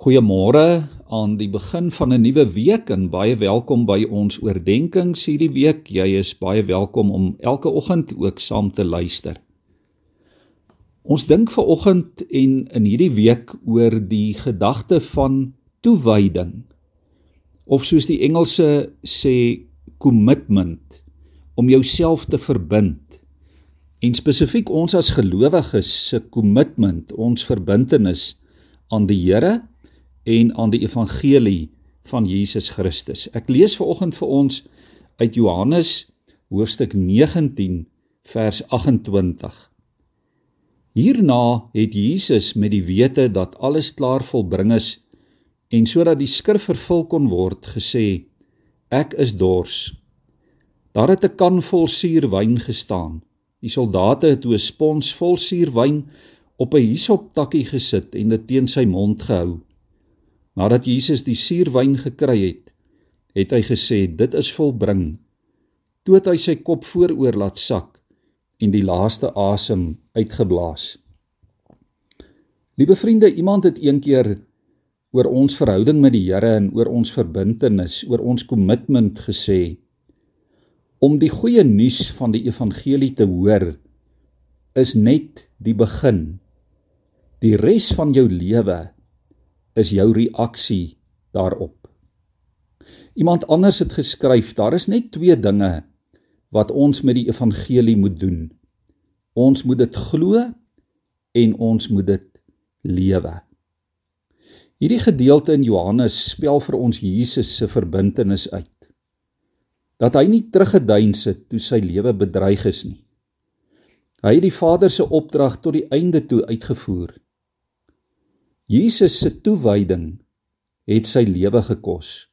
Goeiemôre aan die begin van 'n nuwe week en baie welkom by ons oordeenkings hierdie week. Jy is baie welkom om elke oggend ook saam te luister. Ons dink ver oggend en in hierdie week oor die gedagte van toewyding of soos die Engelse sê commitment om jouself te verbind. En spesifiek ons as gelowiges se commitment, ons verbintenis aan die Here en aan die evangelie van Jesus Christus. Ek lees ver oggend vir ons uit Johannes hoofstuk 19 vers 28. Hierna het Jesus met die wete dat alles klaar volbring is en sodat die skrif vervul kon word gesê ek is dors. Daar het 'n kan vol suurwyn gestaan. Die soldate het 'n spons vol suurwyn op 'n hisoptakkie gesit en dit teen sy mond gehou. Nadat Jesus die suurwyn gekry het, het hy gesê: "Dit is volbring." Toe het hy sy kop vooroor laat sak en die laaste asem uitgeblaas. Liewe vriende, iemand het eendag oor ons verhouding met die Here en oor ons verbintenis, oor ons kommitment gesê: "Om die goeie nuus van die evangelie te hoor is net die begin. Die res van jou lewe is jou reaksie daarop. Iemand anders het geskryf, daar is net twee dinge wat ons met die evangelie moet doen. Ons moet dit glo en ons moet dit lewe. Hierdie gedeelte in Johannes spel vir ons Jesus se verbintenis uit. Dat hy nie teruggeduins het toe sy lewe bedreig is nie. Hy het die Vader se opdrag tot die einde toe uitgevoer. Jesus se toewyding het sy lewe gekos.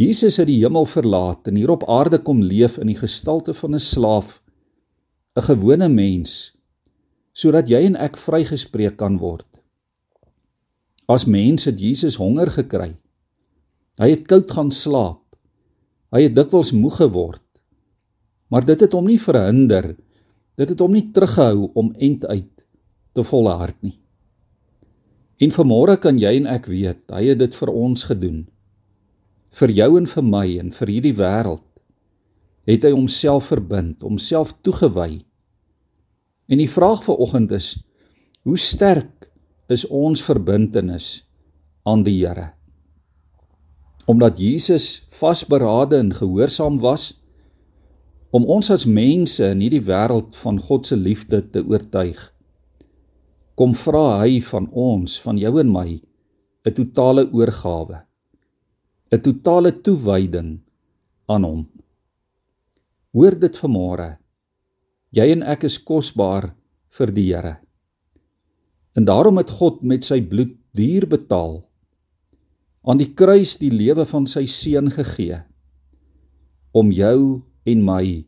Jesus het die hemel verlaat en hier op aarde kom leef in die gestalte van 'n slaaf, 'n gewone mens, sodat jy en ek vrygespreek kan word. As mens het Jesus honger gekry. Hy het koud gaan slaap. Hy het dikwels moeg geword. Maar dit het hom nie verhinder, dit het hom nie teruggehou om end uit te volhard nie. En vanmôre kan jy en ek weet, hy het dit vir ons gedoen. Vir jou en vir my en vir hierdie wêreld het hy homself verbind, homself toegewy. En die vraag vir oggend is: hoe sterk is ons verbintenis aan die Here? Omdat Jesus vasberade en gehoorsaam was om ons as mense in hierdie wêreld van God se liefde te oortuig kom vra hy van ons, van jou en my, 'n totale oorgawe, 'n totale toewyding aan hom. Hoor dit vanmôre. Jy en ek is kosbaar vir die Here. En daarom het God met sy bloed duur betaal aan die kruis die lewe van sy seun gegee om jou en my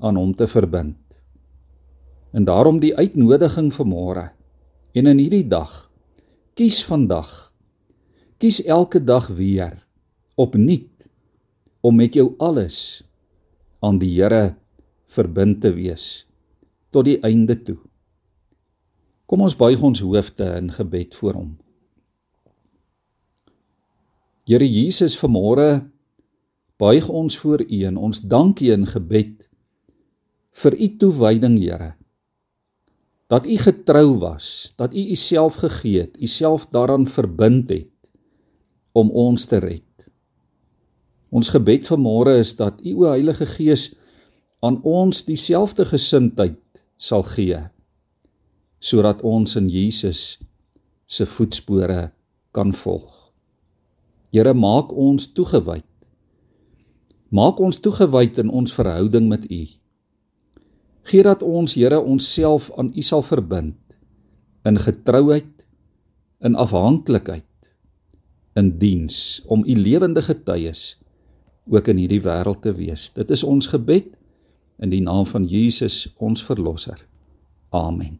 aan hom te verbind. En daarom die uitnodiging vir môre En in hierdie dag kies vandag kies elke dag weer opnuut om met jou alles aan die Here verbind te wees tot die einde toe. Kom ons buig ons hoofde in gebed voor hom. Here Jesus, vanmôre buig ons voor U en ons dank U in gebed vir U toewyding, Here dat u getrou was, dat u uself gegee het, uself daaraan verbind het om ons te red. Ons gebed vanmôre is dat u o Heilige Gees aan ons dieselfde gesindheid sal gee sodat ons in Jesus se voetspore kan volg. Here maak ons toegewyd. Maak ons toegewyd in ons verhouding met U. Gee dat ons Here onsself aan U sal verbind in getrouheid, in afhanklikheid, in diens om U lewende getuies ook in hierdie wêreld te wees. Dit is ons gebed in die naam van Jesus ons verlosser. Amen.